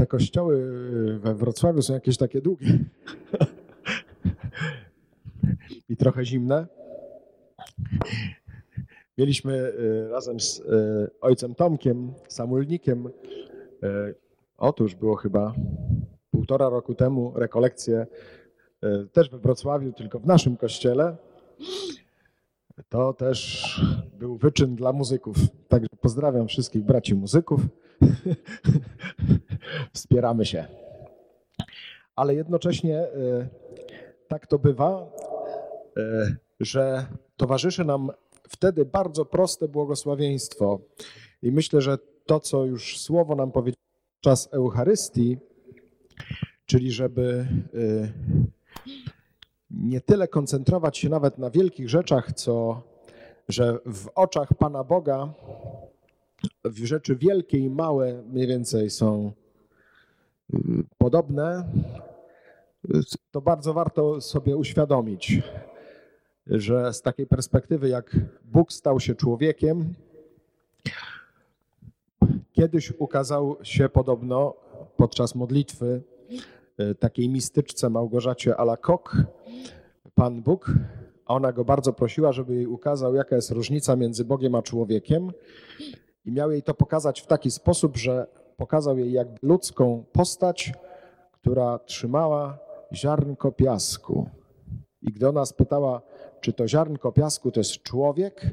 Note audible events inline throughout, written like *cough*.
te kościoły we Wrocławiu są jakieś takie długie *laughs* i trochę zimne. Mieliśmy y, razem z y, ojcem Tomkiem, Samulnikiem, y, otóż było chyba półtora roku temu rekolekcję też we Wrocławiu, tylko w naszym kościele. To też był wyczyn dla muzyków. Także pozdrawiam wszystkich braci muzyków. *laughs* Wspieramy się. Ale jednocześnie tak to bywa, że towarzyszy nam wtedy bardzo proste błogosławieństwo. I myślę, że to, co już słowo nam powiedział czas Eucharystii, czyli żeby y, nie tyle koncentrować się nawet na wielkich rzeczach, co że w oczach Pana Boga w rzeczy wielkie i małe mniej więcej są podobne, to bardzo warto sobie uświadomić że z takiej perspektywy, jak Bóg stał się człowiekiem, kiedyś ukazał się podobno podczas modlitwy e, takiej mistyczce Małgorzacie Alakok, Pan Bóg, a ona go bardzo prosiła, żeby jej ukazał, jaka jest różnica między Bogiem a człowiekiem. I miał jej to pokazać w taki sposób, że pokazał jej jakby ludzką postać, która trzymała ziarnko piasku. I gdy ona spytała, czy to ziarnko piasku to jest człowiek,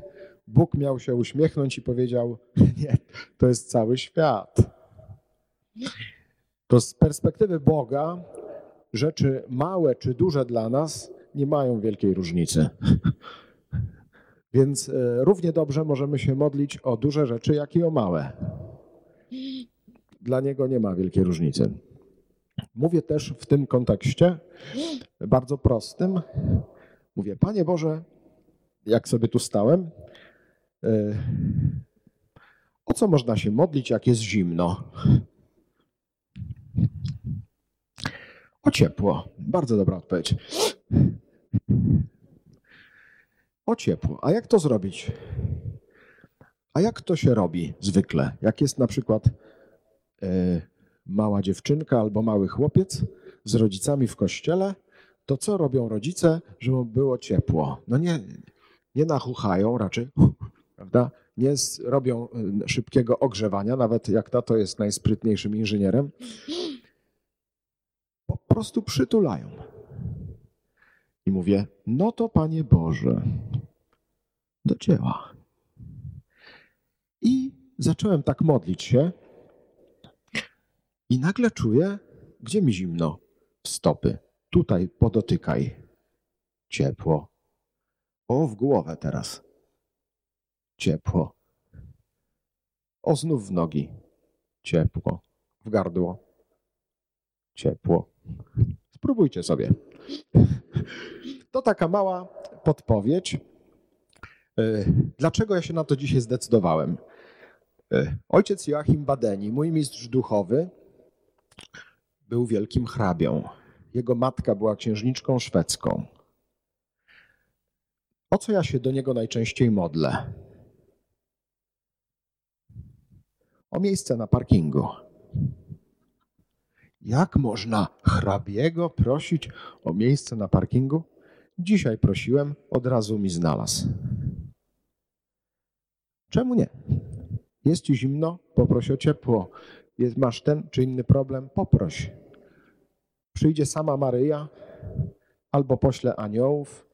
Bóg miał się uśmiechnąć i powiedział: *laughs* Nie, to jest cały świat. To z perspektywy Boga rzeczy małe czy duże dla nas nie mają wielkiej różnicy. *laughs* Więc e, równie dobrze możemy się modlić o duże rzeczy, jak i o małe. Dla niego nie ma wielkiej różnicy. Mówię też w tym kontekście bardzo prostym, Mówię, Panie Boże, jak sobie tu stałem, e, o co można się modlić, jak jest zimno? O ciepło. Bardzo dobra odpowiedź. O ciepło. A jak to zrobić? A jak to się robi zwykle? Jak jest na przykład mała dziewczynka albo mały chłopiec z rodzicami w kościele to co robią rodzice, żeby było ciepło? No nie, nie nachuchają raczej, *laughs* prawda? Nie robią y, szybkiego ogrzewania, nawet jak tato jest najsprytniejszym inżynierem. Po prostu przytulają. I mówię, no to Panie Boże, do dzieła. I zacząłem tak modlić się i nagle czuję, gdzie mi zimno? W stopy. Tutaj podotykaj. Ciepło. O, w głowę teraz. Ciepło. O, znów w nogi. Ciepło. W gardło. Ciepło. Spróbujcie sobie. To taka mała podpowiedź. E, dlaczego ja się na to dzisiaj zdecydowałem? E, ojciec Joachim Badeni, mój mistrz duchowy, był wielkim hrabią. Jego matka była księżniczką szwedzką. O co ja się do niego najczęściej modlę? O miejsce na parkingu. Jak można hrabiego prosić o miejsce na parkingu? Dzisiaj prosiłem, od razu mi znalazł. Czemu nie? Jest ci zimno? Poproś o ciepło. Jest, masz ten czy inny problem? Poproś przyjdzie sama Maryja albo pośle aniołów,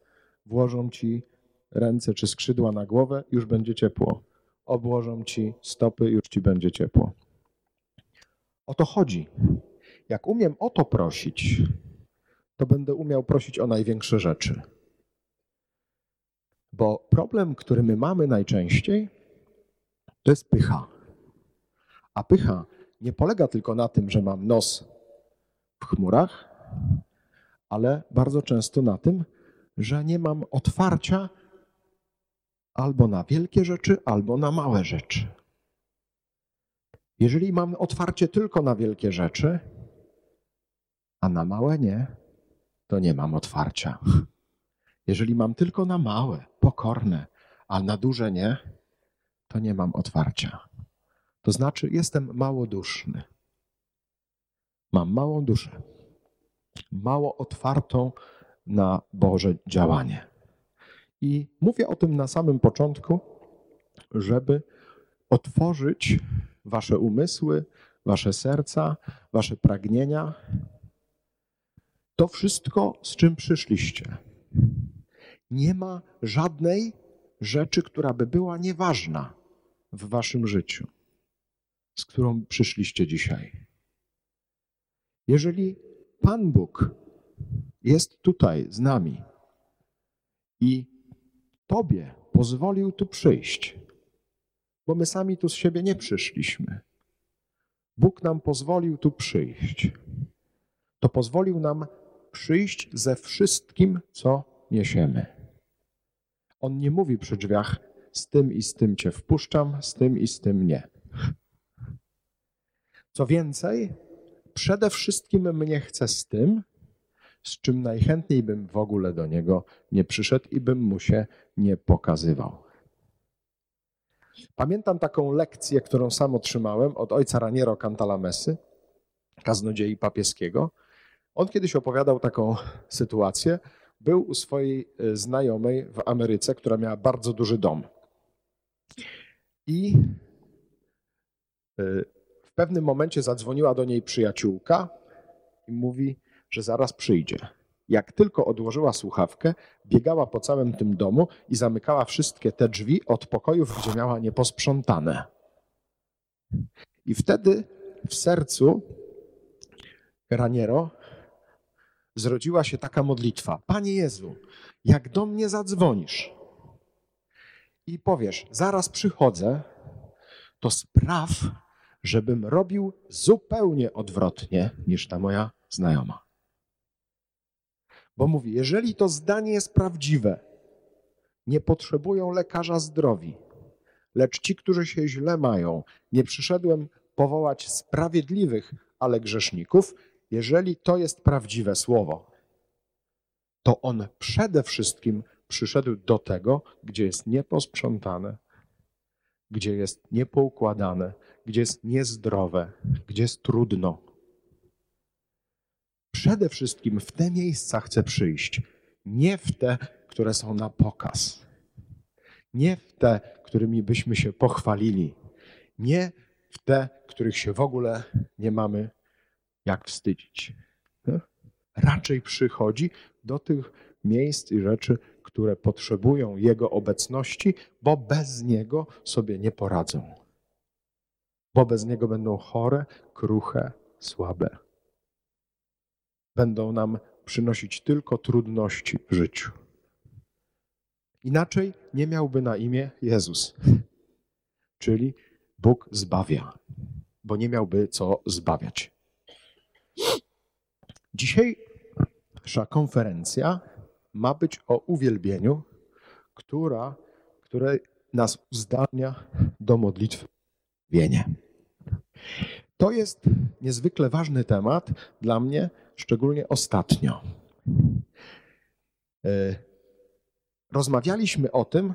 włożą ci ręce czy skrzydła na głowę, już będzie ciepło. Obłożą ci stopy, już ci będzie ciepło. O to chodzi. Jak umiem o to prosić, to będę umiał prosić o największe rzeczy. Bo problem, który my mamy najczęściej, to jest pycha. A pycha nie polega tylko na tym, że mam nos w chmurach, ale bardzo często na tym, że nie mam otwarcia albo na wielkie rzeczy, albo na małe rzeczy. Jeżeli mam otwarcie tylko na wielkie rzeczy, a na małe nie, to nie mam otwarcia. Jeżeli mam tylko na małe, pokorne, a na duże nie, to nie mam otwarcia. To znaczy, jestem małoduszny. mam małą duszę, mało otwartą na Boże działanie. I mówię o tym na samym początku, żeby otworzyć Wasze umysły, Wasze serca, Wasze pragnienia. To wszystko, z czym przyszliście. Nie ma żadnej rzeczy, która by była nieważna w Waszym życiu, z którą przyszliście dzisiaj. Jeżeli Pan Bóg jest tutaj z nami i Tobie pozwolił tu przyjść, bo my sami tu z siebie nie przyszliśmy. Bóg nam pozwolił tu przyjść. To pozwolił nam przyjść ze wszystkim, co niesiemy. On nie mówi przy drzwiach: Z tym i z tym cię wpuszczam, z tym i z tym nie. Co więcej, przede wszystkim mnie chce z tym, z czym najchętniej bym w ogóle do niego nie przyszedł i bym mu się nie pokazywał. Pamiętam taką lekcję, którą sam otrzymałem od ojca Raniero Cantalamessy, kaznodziei papieskiego. On kiedyś opowiadał taką sytuację. Był u swojej e, znajomej w Ameryce, która miała bardzo duży dom. I e, w pewnym momencie zadzwoniła do niej przyjaciółka i mówi, że zaraz przyjdzie. Jak tylko odłożyła słuchawkę, biegała po całym tym domu i zamykała wszystkie te drzwi od pokojów, gdzie miała nieposprzątane. I wtedy w sercu Raniero zrodziła się taka modlitwa: Panie Jezu, jak do mnie zadzwonisz i powiesz, zaraz przychodzę, to spraw, żebym robił zupełnie odwrotnie niż ta moja znajoma. Bo mówi, jeżeli to zdanie jest prawdziwe, nie potrzebują lekarza zdrowi, lecz ci, którzy się źle mają, nie przyszedłem powołać sprawiedliwych, ale grzeszników, jeżeli to jest prawdziwe słowo, to on przede wszystkim przyszedł do tego, gdzie jest nieposprzątane, gdzie jest niepoukładane, gdzie jest niezdrowe, gdzie jest trudno. Przede wszystkim w te miejsca chce przyjść, nie w te, które są na pokaz, nie w te, którymi byśmy się pochwalili, nie w te, których się w ogóle nie mamy jak wstydzić. Raczej przychodzi do tych miejsc i rzeczy, które potrzebują Jego obecności, bo bez Niego sobie nie poradzą. Bo bez Niego będą chore, kruche, słabe. Będą nam przynosić tylko trudności w życiu. Inaczej nie miałby na imię Jezus, czyli Bóg zbawia, bo nie miałby co zbawiać. Dzisiejsza konferencja ma być o uwielbieniu, która, które nas uzdalnia do modlitwy wienie. To jest niezwykle ważny temat dla mnie, szczególnie ostatnio. E, rozmawialiśmy o tym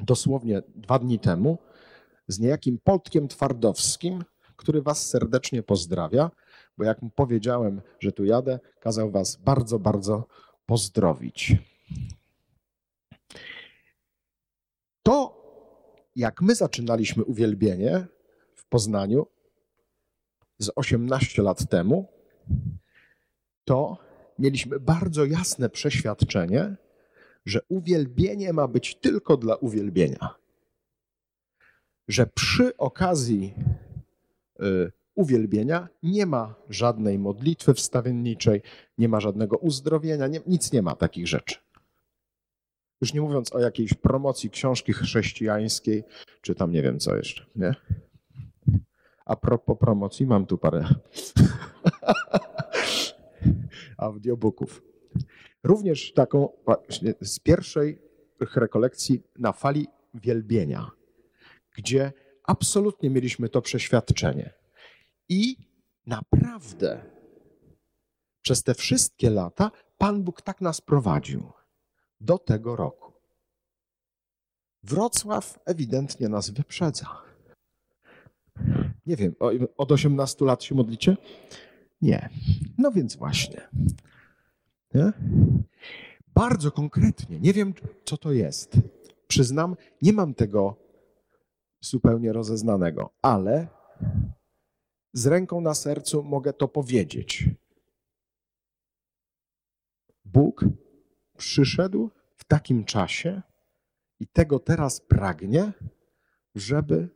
dosłownie dwa dni temu z niejakim Poltkiem Twardowskim, który Was serdecznie pozdrawia, bo jak mu powiedziałem, że tu jadę, kazał Was bardzo, bardzo pozdrowić. To, jak my zaczynaliśmy uwielbienie Poznaniu z 18 lat temu, to mieliśmy bardzo jasne przeświadczenie, że uwielbienie ma być tylko dla uwielbienia. Że przy okazji y, uwielbienia nie ma żadnej modlitwy wstawienniczej, nie ma żadnego uzdrowienia, nie, nic nie ma takich rzeczy. Już nie mówiąc o jakiejś promocji książki chrześcijańskiej, czy tam nie wiem co jeszcze, nie? A propos promocji, mam tu parę *laughs* audiobooków. Również taką właśnie z pierwszej rekolekcji na fali wielbienia, gdzie absolutnie mieliśmy to przeświadczenie. I naprawdę przez te wszystkie lata Pan Bóg tak nas prowadził do tego roku. Wrocław ewidentnie nas wyprzedza. Nie wiem, od 18 lat się modlicie? Nie. No więc właśnie. Nie? Bardzo konkretnie. Nie wiem, co to jest. Przyznam, nie mam tego zupełnie rozeznanego, ale z ręką na sercu mogę to powiedzieć. Bóg przyszedł w takim czasie i tego teraz pragnie, żeby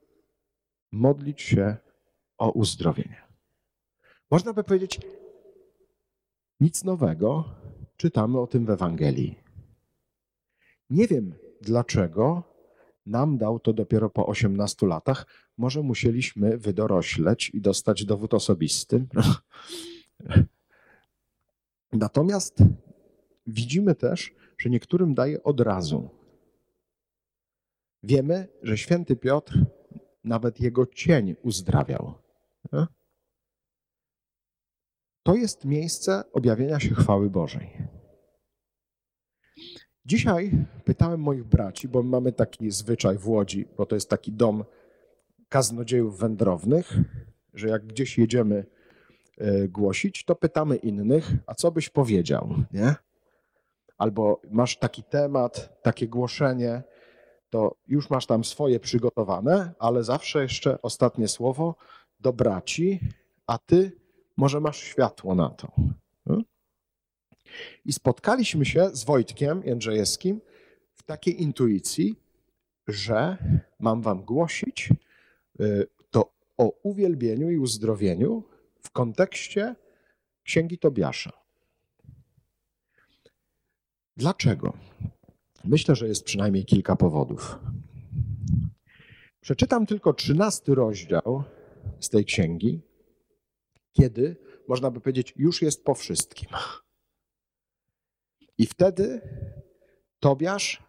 modlić się o uzdrowienie. Można by powiedzieć, nic nowego, czytamy o tym w Ewangelii. Nie wiem dlaczego nam dał to dopiero po 18 latach. Może musieliśmy wydorośleć i dostać dowód osobisty. *laughs* Natomiast widzimy też, że niektórym daje od razu. Wiemy, że święty Piotr nawet jego cień uzdrawiał. To jest miejsce objawienia się chwały Bożej. Dzisiaj pytałem moich braci, bo mamy taki zwyczaj w Łodzi, bo to jest taki dom kaznodziejów wędrownych, że jak gdzieś jedziemy e, głosić, to pytamy innych, a co byś powiedział, nie? Albo masz taki temat, takie głoszenie, to już masz tam swoje przygotowane, ale zawsze jeszcze ostatnie słowo do braci, a ty może masz światło na to. I spotkaliśmy się z Wojtkiem Jędrzejewskim w takiej intuicji, że mam wam głosić y, to o uwielbieniu i uzdrowieniu w kontekście Księgi Tobiasza. Dlaczego? Myślę, że jest przynajmniej kilka powodów. Przeczytam tylko trzynasty rozdział z tej księgi, kiedy, można by powiedzieć, już jest po wszystkim. I wtedy Tobiasz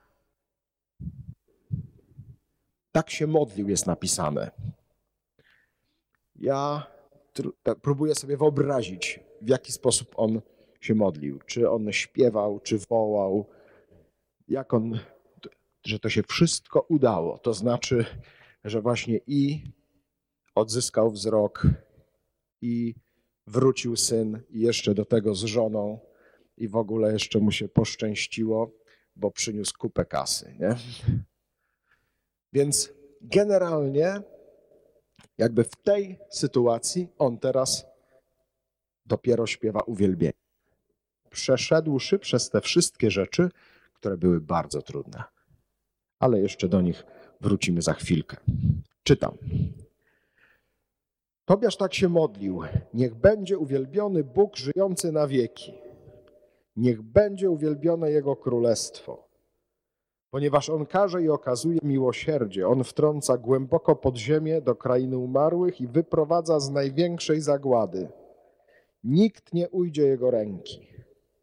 tak się modlił, jest napisane. Ja tak próbuję sobie wyobrazić, w jaki sposób on się modlił. Czy on śpiewał, czy wołał, jak on, że to się wszystko udało. To znaczy, że właśnie i odzyskał wzrok, i wrócił syn, i jeszcze do tego z żoną, i w ogóle jeszcze mu się poszczęściło, bo przyniósł kupę kasy. Nie? Więc generalnie, jakby w tej sytuacji, on teraz dopiero śpiewa uwielbienie. Przeszedłszy przez te wszystkie rzeczy, które były bardzo trudne. Ale jeszcze do nich wrócimy za chwilkę. Czytam. Tobiasz tak się modlił. Niech będzie uwielbiony Bóg żyjący na wieki. Niech będzie uwielbione Jego królestwo. Ponieważ On każe i okazuje miłosierdzie, On wtrąca głęboko pod ziemię do krainy umarłych i wyprowadza z największej zagłady. Nikt nie ujdzie Jego ręki.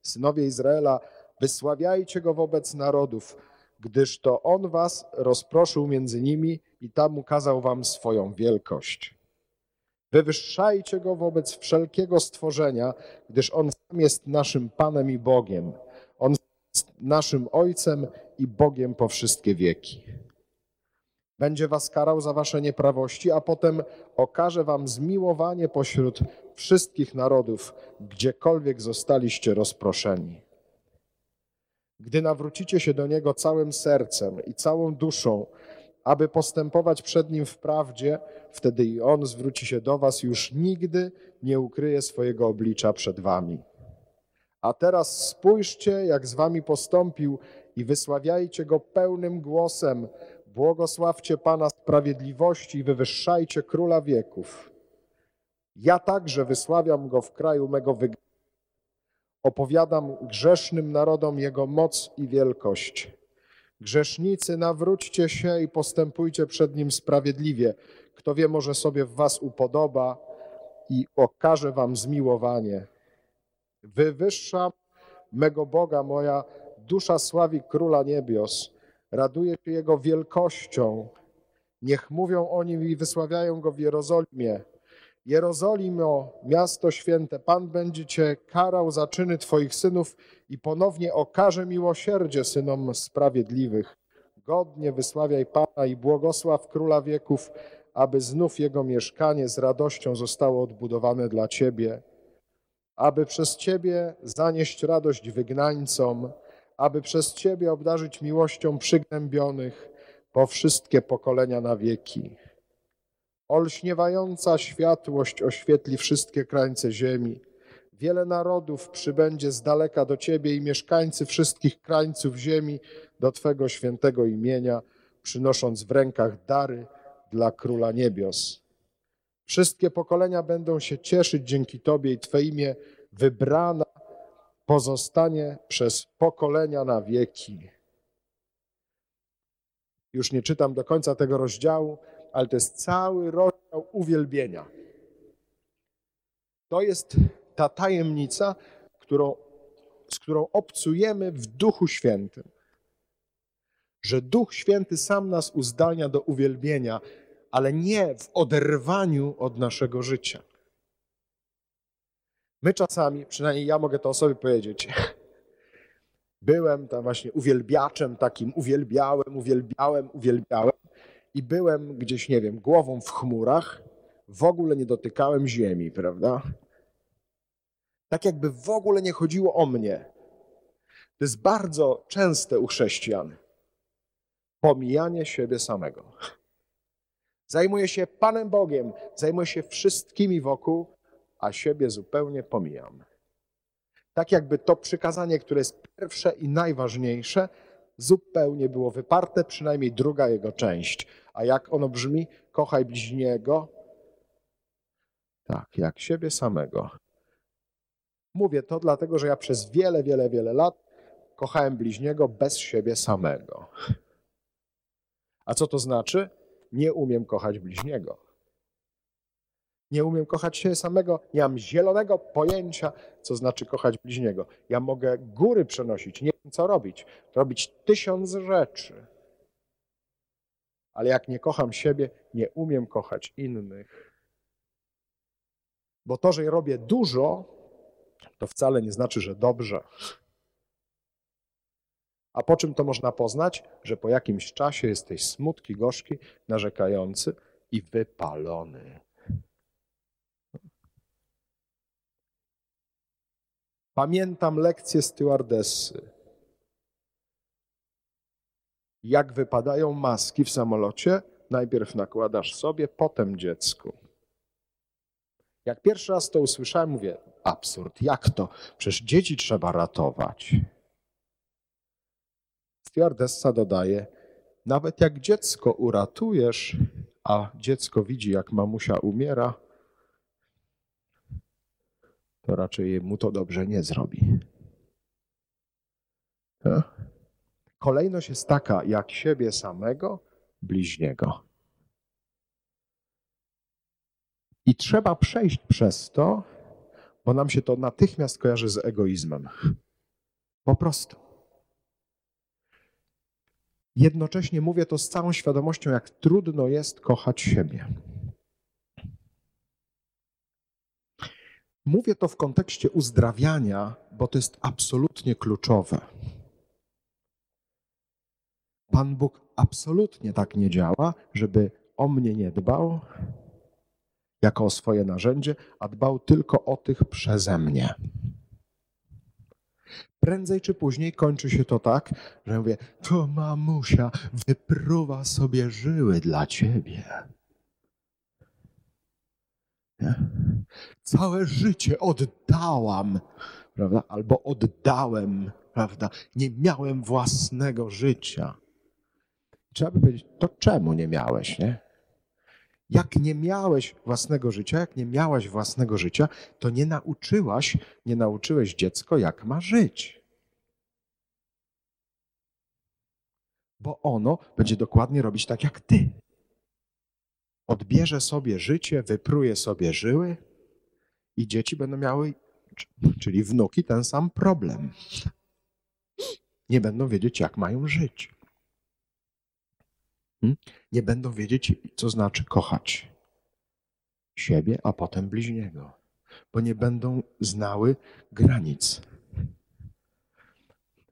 Synowie Izraela Wysławiajcie go wobec narodów, gdyż to on was rozproszył między nimi i tam ukazał wam swoją wielkość. Wywyższajcie go wobec wszelkiego stworzenia, gdyż on sam jest naszym Panem i Bogiem. On jest naszym Ojcem i Bogiem po wszystkie wieki. Będzie was karał za wasze nieprawości, a potem okaże wam zmiłowanie pośród wszystkich narodów, gdziekolwiek zostaliście rozproszeni. Gdy nawrócicie się do Niego całym sercem i całą duszą, aby postępować przed Nim w prawdzie, wtedy i On zwróci się do Was, już nigdy nie ukryje swojego oblicza przed Wami. A teraz spójrzcie, jak z Wami postąpił i wysławiajcie Go pełnym głosem. Błogosławcie Pana sprawiedliwości i wywyższajcie Króla wieków. Ja także wysławiam Go w kraju mego wygnania Opowiadam grzesznym narodom Jego moc i wielkość. Grzesznicy, nawróćcie się i postępujcie przed Nim sprawiedliwie. Kto wie, może sobie w Was upodoba i okaże Wam zmiłowanie. Wywyższam mego Boga, moja dusza sławi Króla Niebios. Raduje się Jego wielkością. Niech mówią o Nim i wysławiają Go w Jerozolimie. Jerozolimo, miasto święte, Pan będzie Cię karał za czyny Twoich synów i ponownie okaże miłosierdzie synom sprawiedliwych. Godnie wysławiaj Pana i błogosław Króla wieków, aby znów jego mieszkanie z radością zostało odbudowane dla Ciebie, aby przez Ciebie zanieść radość wygnańcom, aby przez Ciebie obdarzyć miłością przygnębionych po wszystkie pokolenia na wieki. Olśniewająca światłość oświetli wszystkie krańce ziemi. Wiele narodów przybędzie z daleka do Ciebie i mieszkańcy wszystkich krańców ziemi do Twego świętego imienia, przynosząc w rękach dary dla Króla Niebios. Wszystkie pokolenia będą się cieszyć dzięki Tobie i Twe imię wybrana pozostanie przez pokolenia na wieki. Już nie czytam do końca tego rozdziału, ale to jest cały rozdział uwielbienia. To jest ta tajemnica, którą, z którą obcujemy w Duchu Świętym. Że Duch Święty sam nas uzdalnia do uwielbienia, ale nie w oderwaniu od naszego życia. My czasami, przynajmniej ja mogę to o sobie powiedzieć, byłem tam właśnie uwielbiaczem takim, uwielbiałem, uwielbiałem, uwielbiałem i byłem gdzieś, nie wiem, głową w chmurach, w ogóle nie dotykałem ziemi, prawda? Tak jakby w ogóle nie chodziło o mnie. To jest bardzo częste u chrześcijan. Pomijanie siebie samego. Zajmuję się Panem Bogiem, zajmuję się wszystkimi wokół, a siebie zupełnie pomijam. Tak jakby to przykazanie, które jest pierwsze i najważniejsze, zupełnie było wyparte, przynajmniej druga jego część. A jak ono brzmi? Kochaj bliźniego. Tak, jak siebie samego. Mówię to dlatego, że ja przez wiele, wiele, wiele lat kochałem bliźniego bez siebie samego. A co to znaczy? Nie umiem kochać bliźniego. Nie umiem kochać siebie samego, nie mam zielonego pojęcia, co znaczy kochać bliźniego. Ja mogę góry przenosić, nie wiem co robić, robić tysiąc rzeczy. Ale jak nie kocham siebie, nie umiem kochać innych. Bo to, że robię dużo, to wcale nie znaczy, że dobrze. A po czym to można poznać? Że po jakimś czasie jesteś smutki, gorzki, narzekający i wypalony. Pamiętam lekcję stewardessy. Jak wypadają maski w samolocie, najpierw nakładasz sobie, potem dziecku. Jak pierwszy raz to usłyszałem, mówię, absurd, jak to? Przecież dzieci trzeba ratować. Stewardessa dodaje, nawet jak dziecko uratujesz, a dziecko widzi, jak mamusia umiera, to raczej mu to dobrze nie zrobi. Kolejność jest taka, jak siebie samego, bliźniego. I trzeba przejść przez to, bo nam się to natychmiast kojarzy z egoizmem. Po prostu. Jednocześnie mówię to z całą świadomością, jak trudno jest kochać siebie. Mówię to w kontekście uzdrawiania, bo to jest absolutnie kluczowe. Pan Bóg absolutnie tak nie działa, żeby o mnie nie dbał jako o swoje narzędzie, a dbał tylko o tych przeze mnie. Prędzej czy później kończy się to tak, że mówię, to mamusia wypruwa sobie żyły dla ciebie. Nie? Całe życie oddałam, prawda? Albo oddałem, prawda? Nie miałem własnego życia. Trzeba by powiedzieć, to czemu nie miałeś, nie? Jak nie miałeś własnego życia, jak nie miałaś własnego życia, to nie nauczyłaś, nie nauczyłeś dziecko, jak ma żyć. Bo ono będzie dokładnie robić tak jak ty odbierze sobie życie, wypruje sobie żyły i dzieci będą miały, czyli wnuki, ten sam problem. Nie będą wiedzieć, jak mają żyć. Hmm? Nie będą wiedzieć, co znaczy kochać siebie, a potem bliźniego, bo nie będą znały granic.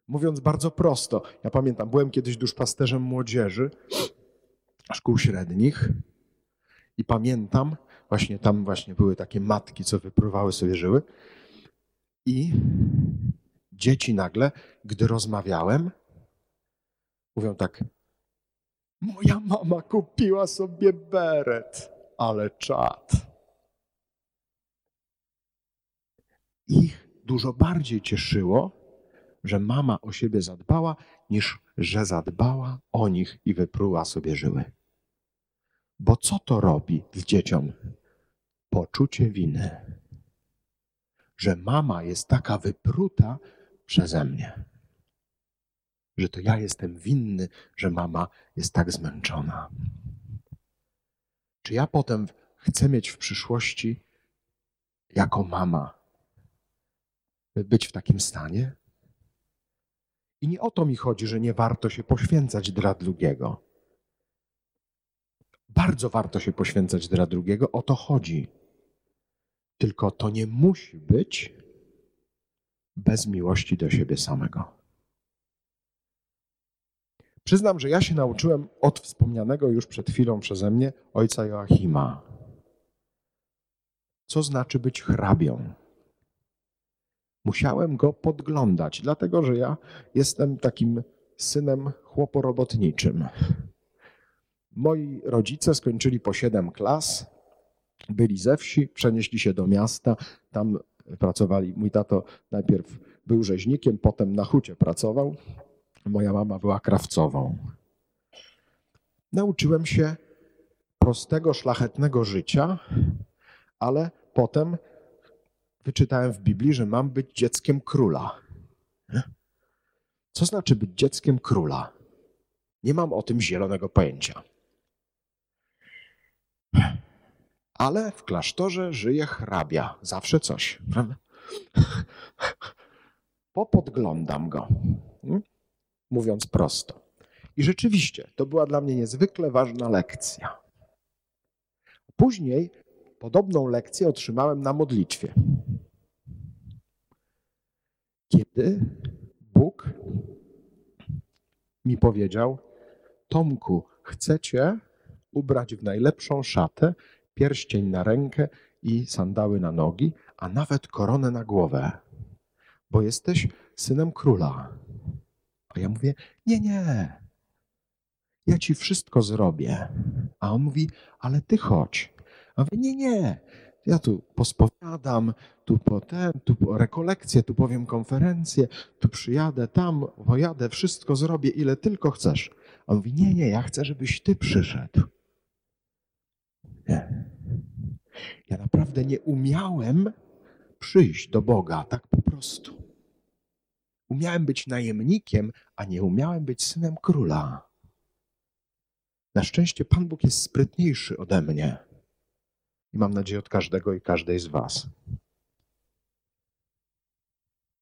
Mówiąc bardzo prosto, ja pamiętam, byłem kiedyś duszpasterzem młodzieży, szkół średnich I pamiętam, właśnie tam właśnie były takie matki, co wypływały sobie żyły. I dzieci nagle, gdy rozmawiałem, mówią tak: Moja mama kupiła sobie beret, ale czad. Ich dużo bardziej cieszyło, że mama o siebie zadbała, niż że zadbała o nich i wypruła sobie żyły. Bo co to robi z dzieciom? Poczucie winy. Że mama jest taka wypruta przeze mnie. Że to ja jestem winny, że mama jest tak zmęczona. Czy ja potem chcę mieć w przyszłości jako mama być w takim stanie? I nie o to mi chodzi, że nie warto się poświęcać dla drugiego. Bardzo warto się poświęcać dla drugiego, o to chodzi. Tylko to nie musi być bez miłości do siebie samego. Przyznam, że ja się nauczyłem od wspomnianego już przed chwilą przeze mnie ojca Joachima. Co znaczy być hrabią? Musiałem go podglądać, dlatego że ja jestem takim synem chłoporobotniczym. Moi rodzice skończyli po siedem klas, byli ze wsi, przenieśli się do miasta, tam pracowali. Mój tato najpierw był rzeźnikiem, potem na hucie pracował. Moja mama była krawcową. Nauczyłem się prostego, szlachetnego życia, ale potem wyczytałem w Biblii, że mam być dzieckiem króla. Co znaczy być dzieckiem króla? Nie mam o tym zielonego pojęcia. Ale w klasztorze żyje hrabia. Zawsze coś? *laughs* Popodglądam go, hmm? Mówiąc prosto. I rzeczywiście, to była dla mnie niezwykle ważna lekcja. Później podobną lekcję otrzymałem na modlitwie kiedy Bóg mi powiedział: Tomku, chcecie ubrać w najlepszą szatę, pierścień na rękę i sandały na nogi, a nawet koronę na głowę, bo jesteś synem króla. A ja mówię: Nie, nie. Ja ci wszystko zrobię. A on mówi: Ale ty chodź. A mówię: Nie, nie. Ja tu pospowiadam, tu po ten, tu po rekolekcję, tu powiem konferencję, tu przyjadę, tam pojadę, wszystko zrobię, ile tylko chcesz. On mówi, nie, nie, ja chcę, żebyś ty przyszedł. Nie. Ja naprawdę nie umiałem przyjść do Boga tak po prostu. Umiałem być najemnikiem, a nie umiałem być synem króla. Na szczęście Pan Bóg jest sprytniejszy ode mnie i mam nadzieję od każdego i każdej z Was.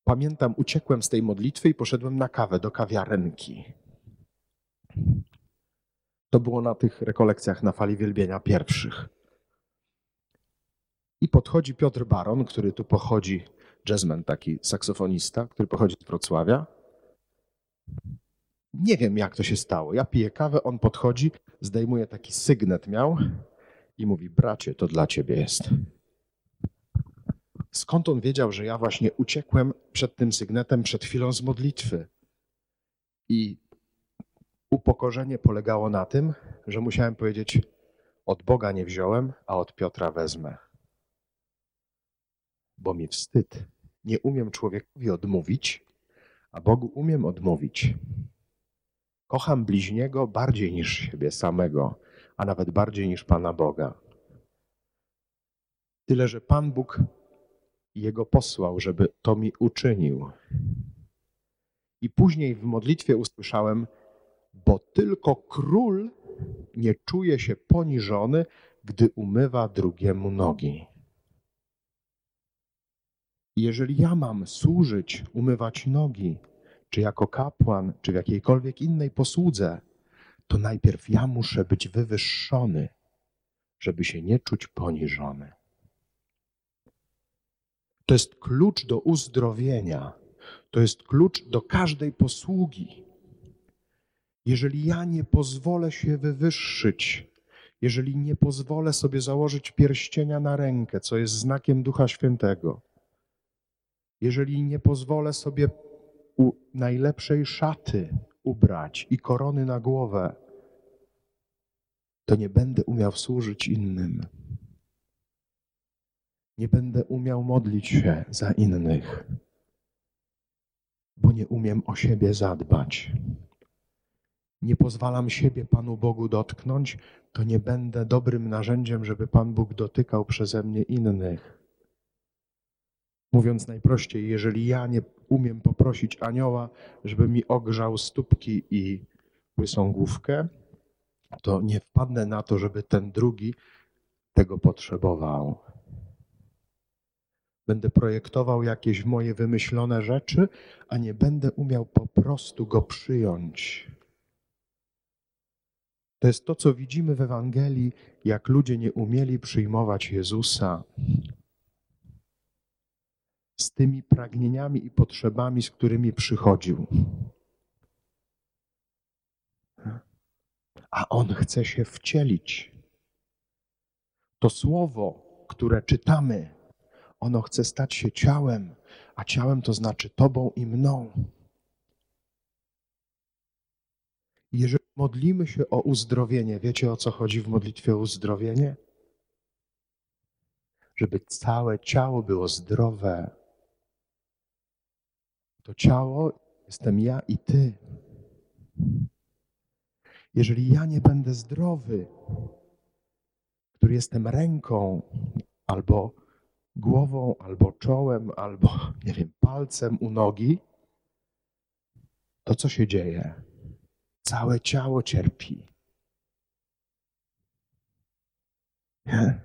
Pamiętam, uciekłem z tej modlitwy i poszedłem na kawę do kawiarenki. To było na tych rekolekcjach na fali wielbienia pierwszych. I podchodzi Piotr Baron, który tu pochodzi, jazzman taki saksofonista, który pochodzi z Wrocławia. Nie wiem, jak to się stało. Ja piję kawę, on podchodzi, zdejmuje taki sygnet miał i mówi: Bracie, to dla ciebie jest. Skąd on wiedział, że ja właśnie uciekłem przed tym sygnetem przed chwilą z modlitwy? I upokorzenie polegało na tym, że musiałem powiedzieć: Od Boga nie wziąłem, a od Piotra wezmę. Bo mi wstyd. Nie umiem człowiekowi odmówić, a Bogu umiem odmówić. Kocham bliźniego bardziej niż siebie samego a nawet bardziej niż Pana Boga. Tyle, że Pan Bóg Jego posłał, żeby to mi uczynił. I później w modlitwie usłyszałem, bo tylko król nie czuje się poniżony, gdy umywa drugiemu nogi. Jeżeli ja mam służyć, umywać nogi, czy jako kapłan, czy w jakiejkolwiek innej posłudze, to najpierw ja muszę być wywyższony, żeby się nie czuć poniżony. To jest klucz do uzdrowienia. To jest klucz do każdej posługi. Jeżeli ja nie pozwolę się wywyższyć, jeżeli nie pozwolę sobie założyć pierścienia na rękę, co jest znakiem Ducha Świętego, jeżeli nie pozwolę sobie najlepszej szaty ubrać i korony na głowę, to nie będę umiał służyć innym. Nie będę umiał modlić się za innych, bo nie umiem o siebie zadbać. Nie pozwalam siebie Panu Bogu dotknąć, to nie będę dobrym narzędziem, żeby Pan Bóg dotykał przeze mnie innych. Mówiąc najprościej, jeżeli ja nie umiem poprosić anioła, żeby mi ogrzał stópki i łysą główkę, to nie wpadnę na to, żeby ten drugi tego potrzebował. Będę projektował jakieś moje wymyślone rzeczy, a nie będę umiał po prostu go przyjąć. To jest to, co widzimy w Ewangelii, jak ludzie nie umieli przyjmować Jezusa z tymi pragnieniami i potrzebami, z którymi przychodził. A On chce się wcielić. To słowo, które czytamy, ono chce stać się ciałem, a ciałem to znaczy Tobą i mną. Jeżeli modlimy się o uzdrowienie, wiecie o co chodzi w modlitwie o uzdrowienie? Żeby całe ciało było zdrowe. To ciało jestem ja i ty. Jeżeli ja nie będę zdrowy, który jestem ręką albo głową, albo czołem, albo nie wiem, palcem u nogi, to co się dzieje? Całe ciało cierpi. Nie?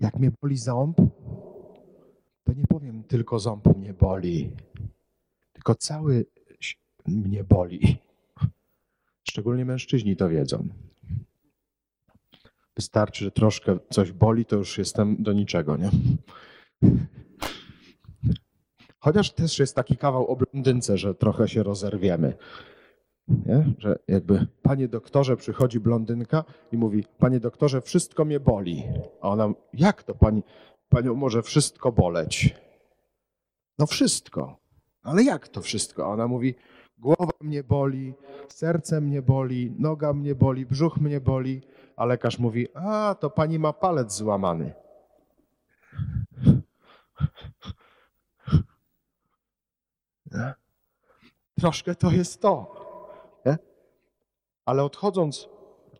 Jak mnie boli ząb, to nie powiem tylko ząb mnie boli, tylko cały mnie boli. Szczególnie mężczyźni to wiedzą. Wystarczy, że troszkę coś boli, to już jestem do niczego, nie? Chociaż też jest taki kawał o blondynce, że trochę się rozerwiemy. Nie? Że jakby, panie doktorze, przychodzi blondynka i mówi, panie doktorze, wszystko mnie boli. A ona, jak to pani, panią może wszystko boleć? No wszystko. Ale jak to wszystko? Ona mówi, głowa mnie boli, serce mnie boli, noga mnie boli, brzuch mnie boli. A lekarz mówi, a to pani ma palec złamany. Nie? Troszkę to jest to. Nie? Ale odchodząc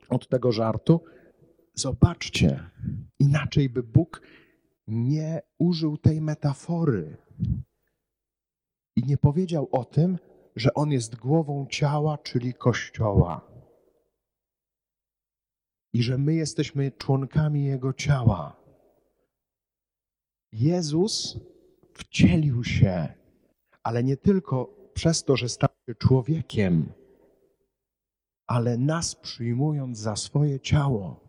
od tego żartu, zobaczcie, inaczej by Bóg nie użył tej metafory i nie powiedział o tym, że On jest głową ciała, czyli Kościoła. I że my jesteśmy członkami Jego ciała. Jezus wcielił się, ale nie tylko przez to, że stał się człowiekiem, ale nas przyjmując za swoje ciało.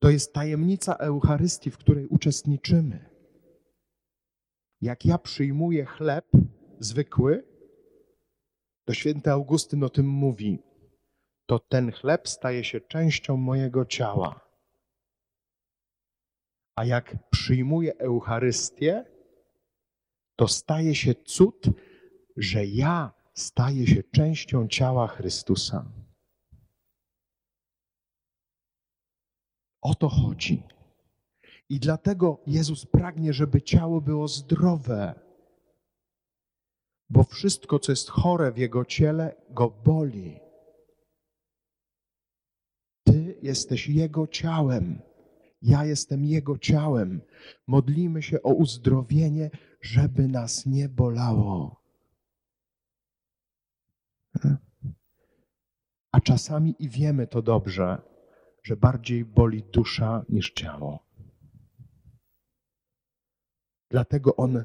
To jest tajemnica Eucharystii, w której uczestniczymy. Jak ja przyjmuję chleb zwykły, to święty Augustyn o tym mówi. To ten chleb staje się częścią mojego ciała. A jak przyjmuję Eucharystię, to staje się cud, że ja staję się częścią ciała Chrystusa. O to chodzi. I dlatego Jezus pragnie, żeby ciało było zdrowe, bo wszystko, co jest chore w Jego ciele, go boli. Ty jesteś Jego ciałem, ja jestem Jego ciałem. Modlimy się o uzdrowienie, żeby nas nie bolało. A czasami i wiemy to dobrze, że bardziej boli dusza niż ciało. Dlatego On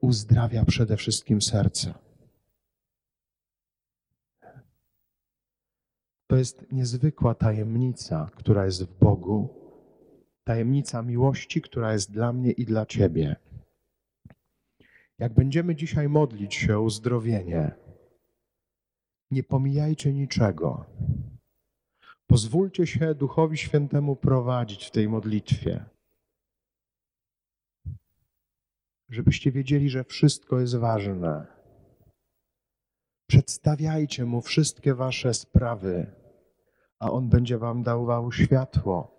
uzdrawia przede wszystkim serce. To jest niezwykła tajemnica, która jest w Bogu, tajemnica miłości, która jest dla mnie i dla Ciebie. Jak będziemy dzisiaj modlić się o uzdrowienie, nie pomijajcie niczego. Pozwólcie się Duchowi Świętemu prowadzić w tej modlitwie. Żebyście wiedzieli, że wszystko jest ważne. Przedstawiajcie mu wszystkie wasze sprawy, a on będzie wam dawał światło.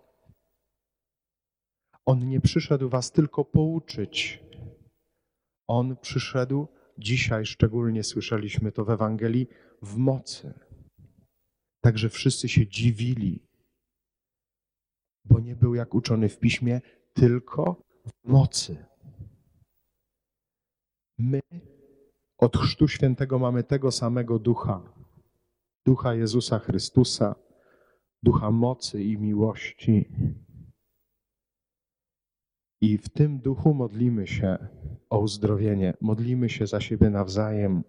On nie przyszedł was tylko pouczyć. On przyszedł, dzisiaj szczególnie słyszeliśmy to w Ewangelii, w mocy. Także wszyscy się dziwili, bo nie był jak uczony w piśmie, tylko w mocy. My od Chrztu Świętego mamy tego samego ducha, ducha Jezusa Chrystusa, ducha mocy i miłości. I w tym duchu modlimy się o uzdrowienie, modlimy się za siebie nawzajem.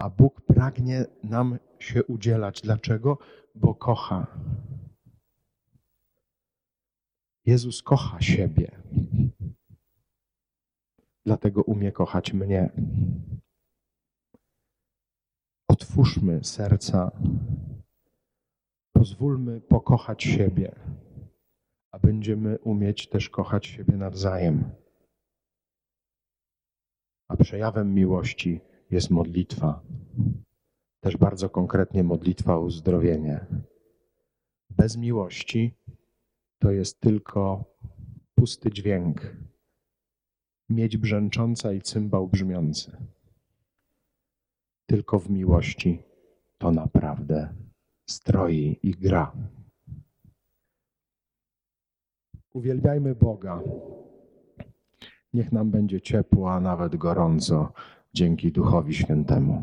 A Bóg pragnie nam się udzielać. Dlaczego? Bo kocha. Jezus kocha siebie. Dlatego umie kochać mnie. Otwórzmy serca. Pozwólmy pokochać siebie, a będziemy umieć też kochać siebie nawzajem. A przejawem miłości jest modlitwa. Też bardzo konkretnie modlitwa o uzdrowienie. Bez miłości to jest tylko pusty dźwięk, miedź brzęcząca i cymbał brzmiący. Tylko w miłości to naprawdę stroi i gra. Uwielbiajmy Boga. Niech nam będzie ciepło, a nawet gorąco dzięki Duchowi Świętemu.